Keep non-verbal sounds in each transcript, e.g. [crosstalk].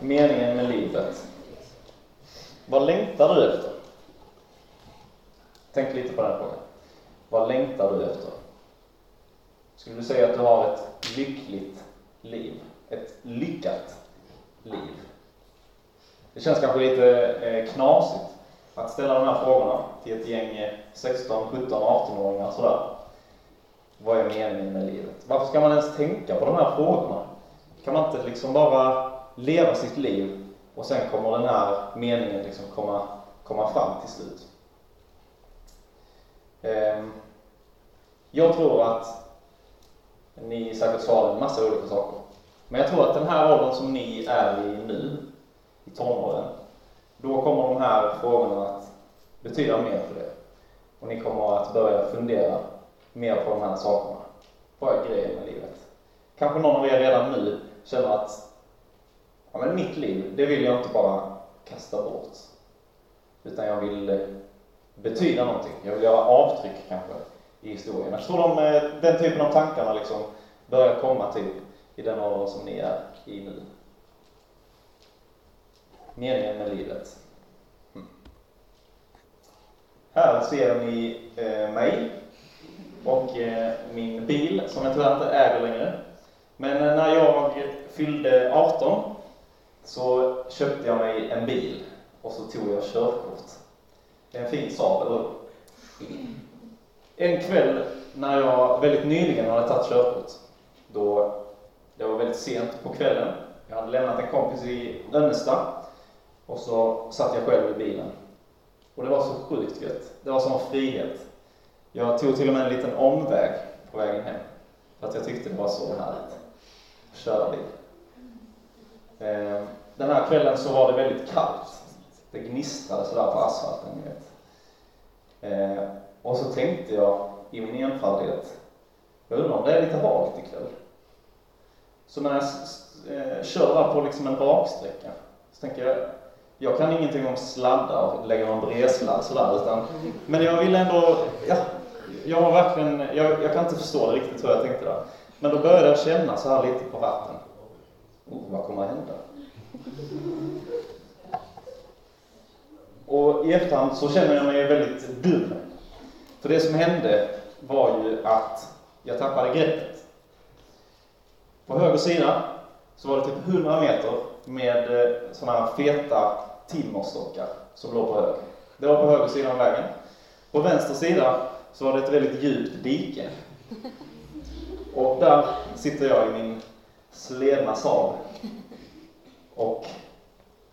meningen med livet. Vad längtar du efter? Tänk lite på den frågan. Vad längtar du efter? Skulle du säga att du har ett lyckligt liv? Ett lyckat liv? Det känns kanske lite eh, knasigt att ställa de här frågorna till ett gäng 16, 17, 18-åringar sådär. Vad är meningen med livet? Varför ska man ens tänka på de här frågorna? Kan man inte liksom bara leva sitt liv och sen kommer den här meningen liksom komma, komma fram till slut? Ehm, jag tror att ni säkert svarar en massa olika saker. Men jag tror att den här åldern som ni är i nu, i tonåren, då kommer de här frågorna att betyda mer för er. Och ni kommer att börja fundera mer på de här sakerna. Vad är grejen med livet? Kanske någon av er redan nu känner att ja, men mitt liv, det vill jag inte bara kasta bort. Utan jag vill eh, betyda någonting. Jag vill göra avtryck kanske i historien. Jag tror de, eh, den typen av tankarna liksom börjar komma typ i den åldern som ni är i nu. Meningen med livet. Mm. Här ser ni eh, mig och eh, min bil som jag tyvärr inte äger längre. Men eh, när jag fyllde 18 så köpte jag mig en bil och så tog jag körkort. Det är en fin Saab, eller En kväll när jag väldigt nyligen hade tagit körkort, då det var väldigt sent på kvällen. Jag hade lämnat en kompis i Önnesta och så satt jag själv i bilen. Och det var så sjukt gött. Det var sån frihet. Jag tog till och med en liten omväg på vägen hem. För att jag tyckte det var så härligt att köra bil. Eh, den här kvällen så var det väldigt kallt. Det gnistrade sådär på asfalten, ni vet. Eh, och så tänkte jag i min enfaldighet, jag undrar om det är lite halt ikväll. Så när jag eh, kör där på liksom en raksträcka, så tänker jag, jag kan ingenting om sladdar och lägga någon bredsladd sådär, utan, men jag vill ändå, ja, jag var verkligen, jag, jag kan inte förstå det riktigt hur jag tänkte där. Men då började jag känna så här lite på ratten. Oh, vad kommer att hända? Och i efterhand så känner jag mig väldigt dum. För det som hände var ju att jag tappade greppet. På höger sida så var det typ 100 meter med eh, sådana här feta timmerstockar som låg på höger. Det var på höger sida av vägen. På vänster sida så var det ett väldigt djupt dike. Och där sitter jag i min sledna av, och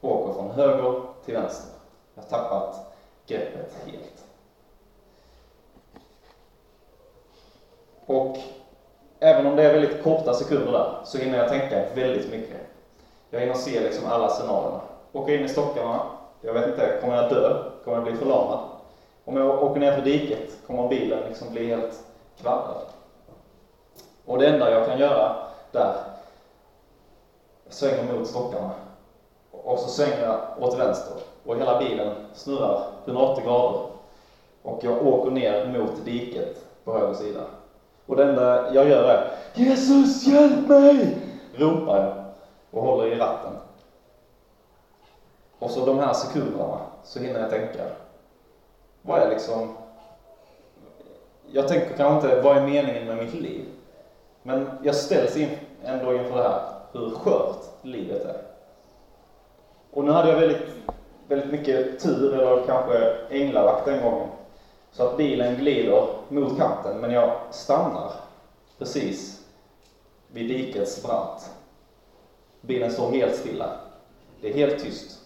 åker från höger till vänster. Jag har tappat greppet helt. Och även om det är väldigt korta sekunder där, så hinner jag tänka väldigt mycket. Jag hinner se liksom alla scenarierna. Åker in i stockarna, jag vet inte, kommer jag dö? Kommer jag bli förlamad? Om jag åker ner för diket, kommer bilen liksom bli helt kvaddad? Och det enda jag kan göra där, svänger mot stockarna och så svänger jag åt vänster och hela bilen snurrar 180 grader och jag åker ner mot diket på höger sida. Och det enda jag gör är Jesus hjälp mig! ropar jag och håller i ratten. Och så de här sekunderna så hinner jag tänka, vad är liksom jag tänker kanske inte, vad är meningen med mitt liv? Men jag ställs in, ändå inför det här, hur skört livet är. Och nu hade jag väldigt, väldigt mycket tur, eller kanske änglavakt den gången. Så att bilen glider mot kanten, men jag stannar precis vid dikets brant. Bilen står helt stilla. Det är helt tyst.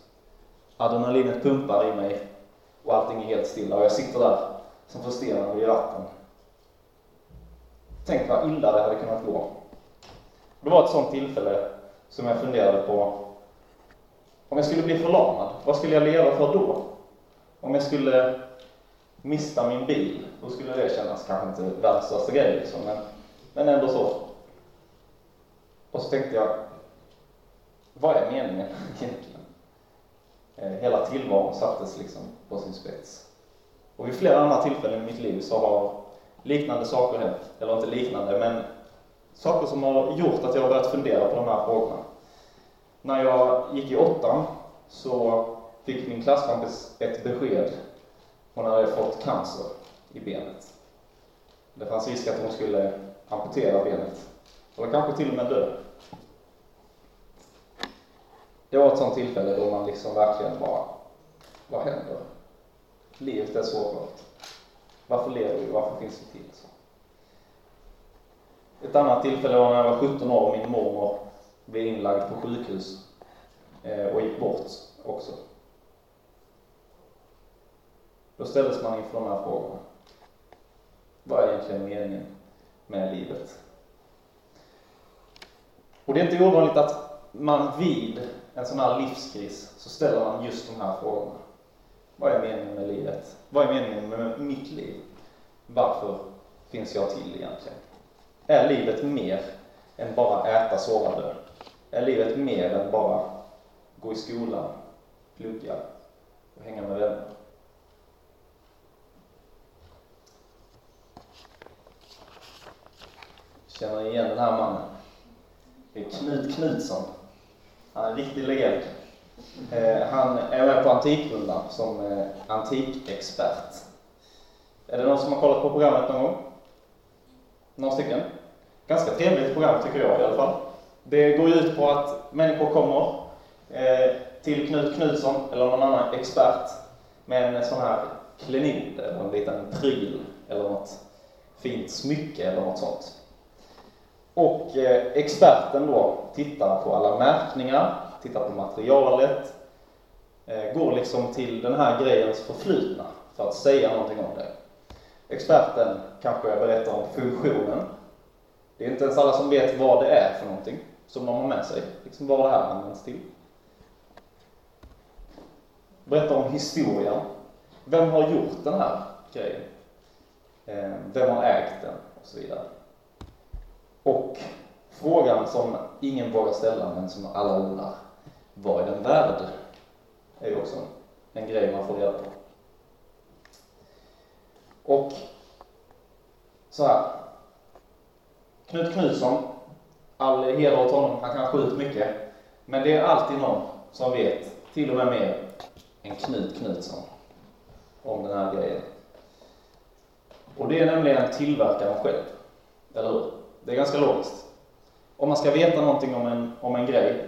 Adrenalinet pumpar i mig och allting är helt stilla och jag sitter där som förstenad vid ratten. Tänk vad illa det hade kunnat gå. Det var ett sånt tillfälle som jag funderade på om jag skulle bli förlamad, vad skulle jag leva för då? Om jag skulle mista min bil, hur skulle det kännas? Kanske inte värsta grejen, grej liksom, men, men ändå så. Och så tänkte jag, vad är meningen [laughs] egentligen? Eh, hela tillvaron sattes liksom på sin spets. Och vid flera andra tillfällen i mitt liv så har liknande saker hänt. Eller inte liknande, men saker som har gjort att jag har börjat fundera på de här frågorna. När jag gick i åttan så fick min klasskompis ett besked. Hon hade fått cancer i benet. Det fanns risk att hon skulle amputera benet. Eller kanske till och med dö. Det var ett sånt tillfälle då man liksom verkligen bara, vad händer? Livet är sårbart. Varför lever vi? Varför finns vi till? Ett annat tillfälle var när jag var 17 år och min mormor blev inlagd på sjukhus eh, och gick bort också. Då ställdes man inför de här frågorna. Vad är egentligen meningen med livet? Och det är inte ovanligt att man vid en sån här livskris så ställer man just de här frågorna. Vad är meningen med livet? Vad är meningen med mitt liv? Varför finns jag till egentligen? Är livet mer än bara äta, sova, dö? Är livet mer än bara gå i skolan, plugga och hänga med vänner? Känner ni igen den här mannen? Det är Knut Knutsson. Han är en riktig legend. Eh, han är med på Antikrundan som eh, antikexpert. Är det någon som har kollat på programmet någon gång? Några stycken? Ganska trevligt program tycker jag i alla fall. Det går ju ut på att människor kommer eh, till Knut Knutsson eller någon annan expert med en sån här klenod eller en liten pryl eller något fint smycke eller något sånt. Och eh, experten då tittar på alla märkningar, tittar på materialet, eh, går liksom till den här grejens förflutna för att säga någonting om det. Experten kanske berättar om funktionen. Det är inte ens alla som vet vad det är för någonting som de har med sig, liksom vad det här används till. Berättar om historien. Vem har gjort den här grejen? Eh, vem har ägt den? Och så vidare. Och frågan som ingen vågar ställa men som alla undrar, vad är den värd? är ju också en grej man får reda på. Och så här. Knut Knutsson, all heder åt honom, han kan sjukt mycket. Men det är alltid någon som vet, till och med mer än Knut Knutsson, om den här grejen. Och det är nämligen tillverkaren själv, eller hur? Det är ganska logiskt. Om man ska veta någonting om en, om en grej,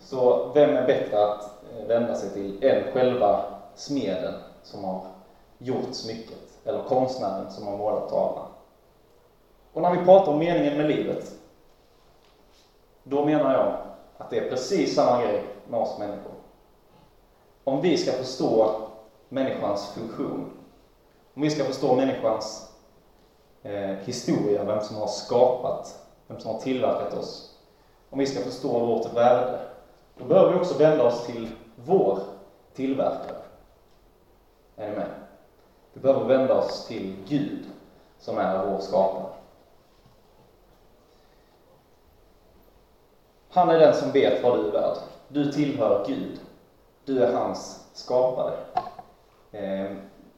så vem är bättre att eh, vända sig till än själva smeden som har gjort smycket, eller konstnären som har målat tavlan? Och när vi pratar om meningen med livet, då menar jag att det är precis samma grej med oss människor. Om vi ska förstå människans funktion, om vi ska förstå människans eh, historia, vem som har skapat, vem som har tillverkat oss. Om vi ska förstå vårt värde, då behöver vi också vända oss till vår tillverkare. Är ni med? Vi behöver vända oss till Gud, som är vår skapare. Han är den som vet vad du är värd. Du tillhör Gud. Du är hans skapare. Eh,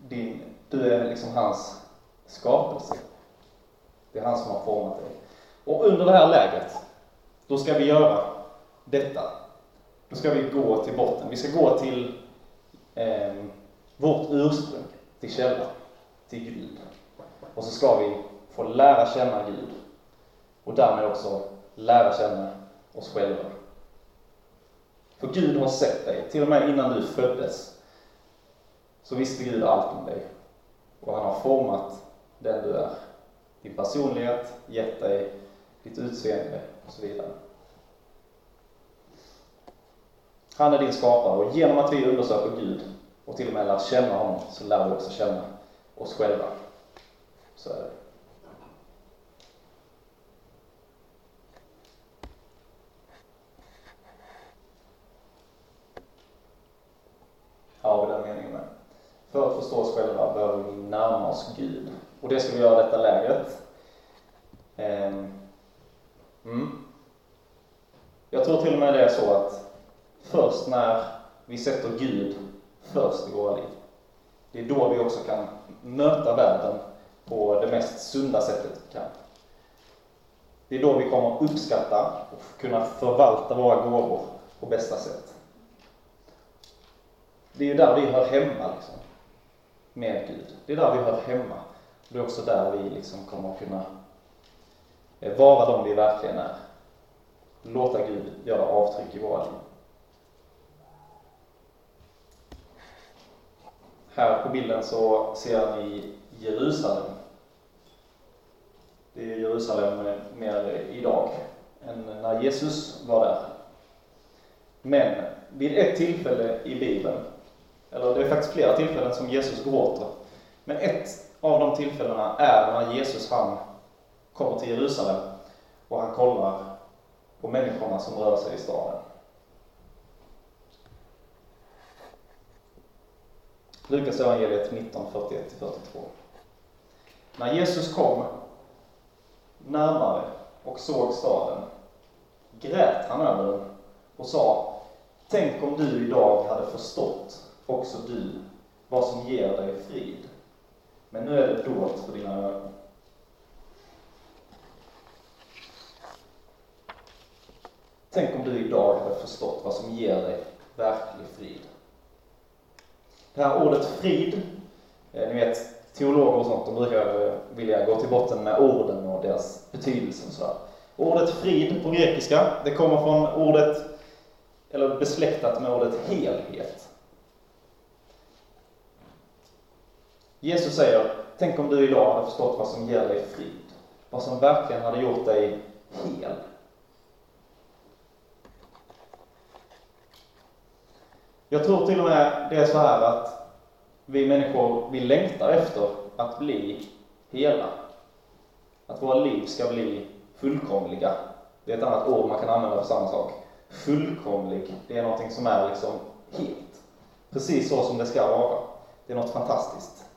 din, du är liksom hans skapelse. Det är han som har format dig. Och under det här läget, då ska vi göra detta. Då ska vi gå till botten. Vi ska gå till eh, vårt ursprung, till källan, till Gud. Och så ska vi få lära känna Gud och därmed också lära känna oss själva. För Gud har sett dig, till och med innan du föddes, så visste Gud allt om dig. Och han har format den du är din personlighet, gett dig ditt utseende och så vidare. Han är din skapare och genom att vi undersöker Gud och till och med lär känna honom så lär vi också känna oss själva. Så är det. Har vi den meningen med. För att förstå oss själva behöver vi närma oss Gud. Och det ska vi göra i detta lägret. Ehm, mm. Jag tror till och med det är så att först när vi sätter Gud först i våra liv, det är då vi också kan möta världen på det mest sunda sättet vi kan. Det är då vi kommer uppskatta och kunna förvalta våra gåvor på bästa sätt. Det är ju där vi hör hemma liksom, med Gud. Det är där vi hör hemma. Det är också där vi liksom kommer att kunna eh, vara de vi verkligen är. Låta Gud göra avtryck i våra liv. Här på bilden så ser ni Jerusalem. Det är Jerusalem eh, mer idag än när Jesus var där. Men vid ett tillfälle i Bibeln, eller det är faktiskt flera tillfällen som Jesus gråter, men ett av de tillfällena är när Jesus han kommer till Jerusalem och han kollar på människorna som rör sig i staden. Lukas evangeliet 19, 41-42. När Jesus kom närmare och såg staden grät han över den och sa Tänk om du idag hade förstått, också du, vad som ger dig frid. Men nu är det dolt för dina ögon. Tänk om du idag hade förstått vad som ger dig verklig frid. Det här ordet frid, eh, ni vet teologer och sånt, de brukar eh, vilja gå till botten med orden och deras betydelse och sådär. Ordet frid på grekiska, det kommer från ordet, eller besläktat med ordet helhet. Jesus säger, tänk om du idag hade förstått vad som ger dig frid. Vad som verkligen hade gjort dig hel. Jag tror till och med det är så här att vi människor, vi längtar efter att bli hela. Att våra liv ska bli fullkomliga. Det är ett annat ord man kan använda för samma sak. Fullkomlig, det är någonting som är liksom helt. Precis så som det ska vara. Det är något fantastiskt.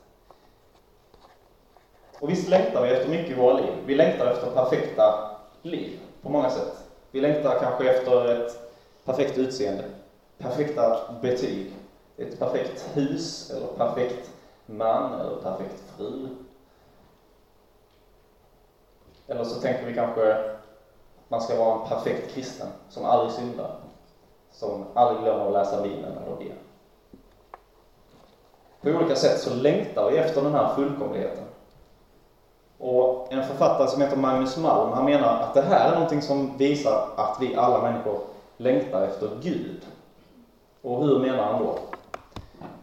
Och visst längtar vi efter mycket i våra liv. Vi längtar efter perfekta liv på många sätt. Vi längtar kanske efter ett perfekt utseende, perfekta betyg, ett perfekt hus eller perfekt man eller perfekt fru. Eller så tänker vi kanske att man ska vara en perfekt kristen som aldrig syndar, som aldrig glömmer att läsa Bibeln eller be. På olika sätt så längtar vi efter den här fullkomligheten. En författare som heter Magnus Malm, han menar att det här är någonting som visar att vi alla människor längtar efter Gud. Och hur menar han då?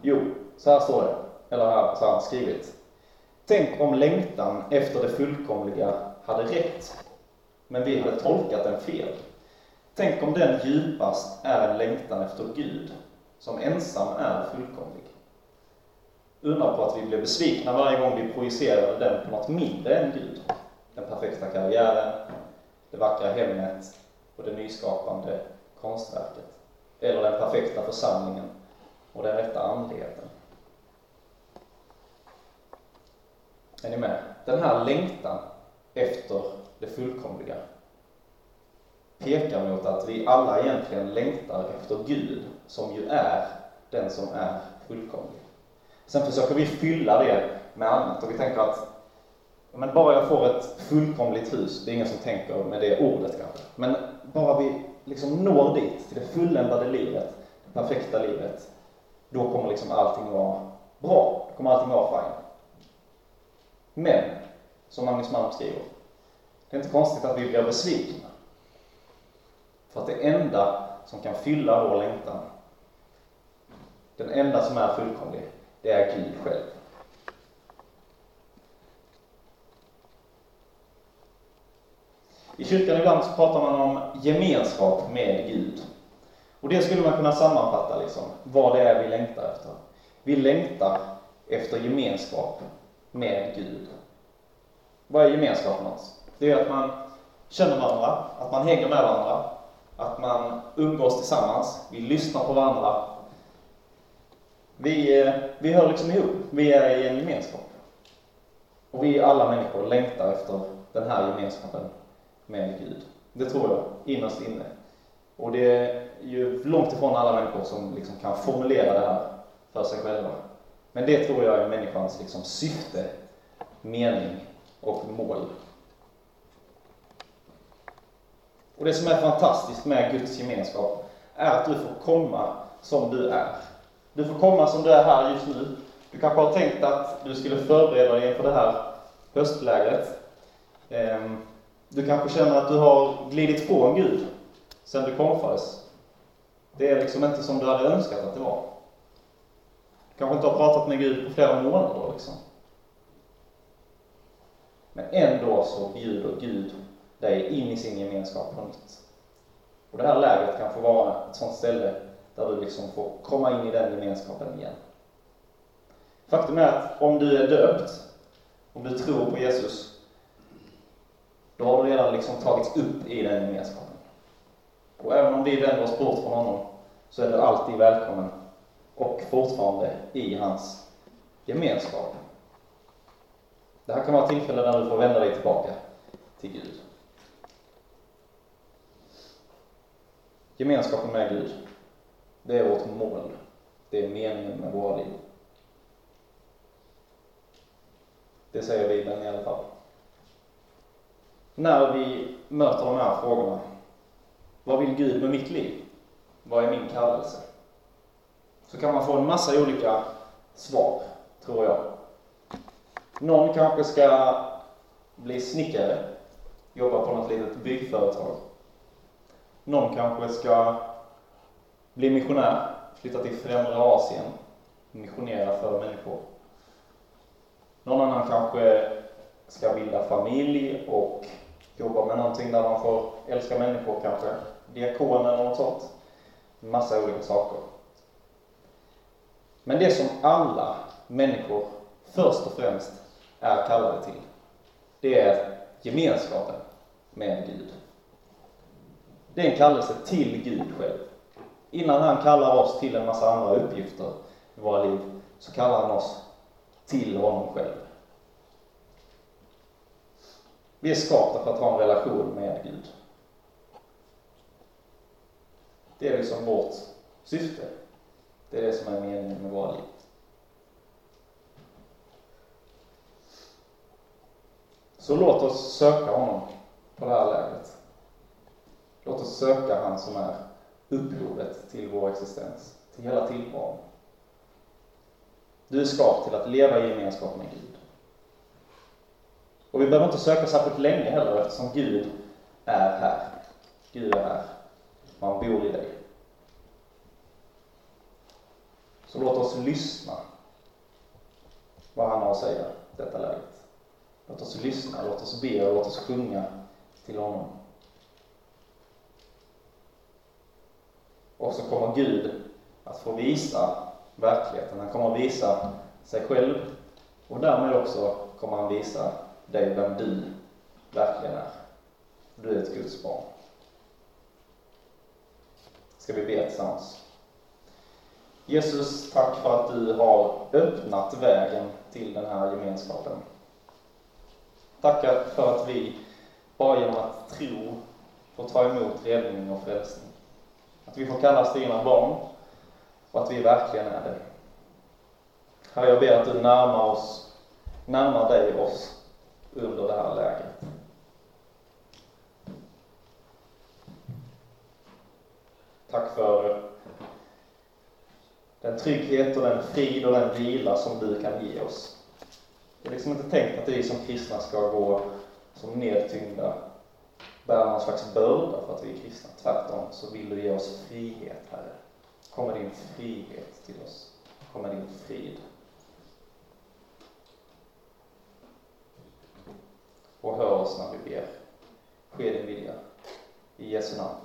Jo, så här står det, eller här, så har han skrivit. Tänk om längtan efter det fullkomliga hade rätt, men vi hade tolkat den fel. Tänk om den djupast är en längtan efter Gud, som ensam är fullkomlig. Undra på att vi blev besvikna varje gång vi projicerade den på något mindre än Gud. Den perfekta karriären, det vackra hemmet och det nyskapande konstverket. Eller den perfekta församlingen och den rätta andligheten. Är ni med? Den här längtan efter det fullkomliga pekar mot att vi alla egentligen längtar efter Gud, som ju är den som är fullkomlig. Sen försöker vi fylla det med annat och vi tänker att men bara jag får ett fullkomligt hus, det är ingen som tänker med det ordet kanske, men bara vi liksom når dit, till det fulländade livet, det perfekta livet, då kommer liksom allting vara bra, då kommer allting vara fine. Men, som Magnus Malm skriver, det är inte konstigt att vi blir besvikna. För att det enda som kan fylla vår längtan, den enda som är fullkomlig, det är Gud själv. I kyrkan ibland så pratar man om gemenskap med Gud. Och det skulle man kunna sammanfatta liksom, vad det är vi längtar efter. Vi längtar efter gemenskap med Gud. Vad är gemenskap någonstans? Det är att man känner varandra, att man hänger med varandra, att man umgås tillsammans, vi lyssnar på varandra, vi, eh, vi hör liksom ihop. Vi är i en gemenskap. Och vi alla människor längtar efter den här gemenskapen med Gud. Det tror jag, innerst inne. Och det är ju långt ifrån alla människor som liksom kan formulera det här för sig själva. Men det tror jag är människans liksom syfte, mening och mål. Och det som är fantastiskt med Guds gemenskap är att du får komma som du är. Du får komma som du är här just nu. Du kanske har tänkt att du skulle förbereda dig inför det här höstlägret. Ehm, du kanske känner att du har glidit från Gud sedan du konfades. Det är liksom inte som du hade önskat att det var. Du kanske inte har pratat med Gud på flera månader liksom. Men ändå så bjuder Gud dig in i sin gemenskap på nytt. Och det här lägret kan få vara ett sånt ställe där du liksom får komma in i den gemenskapen igen. Faktum är att om du är döpt, om du tror på Jesus, då har du redan liksom tagits upp i den gemenskapen. Och även om vi vänder oss bort från honom, så är du alltid välkommen och fortfarande i hans gemenskap. Det här kan vara tillfällen när du får vända dig tillbaka till Gud. Gemenskapen med Gud, det är vårt mål. Det är meningen med våra liv. Det säger Bibeln i alla fall. När vi möter de här frågorna, vad vill Gud med mitt liv? Vad är min kallelse? Så kan man få en massa olika svar, tror jag. Någon kanske ska bli snickare, jobba på något litet byggföretag. Någon kanske ska bli missionär, flytta till främre Asien, missionera för människor. Någon annan kanske ska bilda familj och jobba med någonting där man får älska människor kanske, diakon eller något sånt. Massa olika saker. Men det som alla människor först och främst är kallade till, det är gemenskapen med Gud. Det är en kallelse till Gud själv. Innan han kallar oss till en massa andra uppgifter i våra liv, så kallar han oss till honom själv. Vi är skapta för att ha en relation med Gud. Det är liksom vårt syfte. Det är det som är meningen med våra liv. Så låt oss söka honom på det här läget. Låt oss söka han som är upphovet till vår existens, till hela tillvaron. Du är skapt till att leva i gemenskap med Gud. Och vi behöver inte söka särskilt länge heller eftersom Gud är här. Gud är här. Man bor i dig. Så låt oss lyssna vad han har att säga detta läget. Låt oss lyssna, låt oss be och låt oss sjunga till honom. Och så kommer Gud att få visa verkligheten. Han kommer att visa sig själv och därmed också kommer han visa dig vem du verkligen är. Du är ett Guds barn. Ska vi be tillsammans? Jesus, tack för att du har öppnat vägen till den här gemenskapen. Tack för att vi bara genom att tro får ta emot räddning och frälsning. Att vi får kallas dina barn och att vi verkligen är det. Herre, jag ber att du närmar oss, närmar dig oss under det här läget. Tack för den trygghet och den frid och den vila som du kan ge oss. Det är liksom inte tänkt att vi som kristna ska gå som nedtyngda, bära någon slags börda för att vi är kristna. Tvärtom så vill du ge oss frihet, Herre. Kom med din frihet till oss. Kom med din frid. Och hör oss när vi ber. Ske din vilja. I Jesu namn.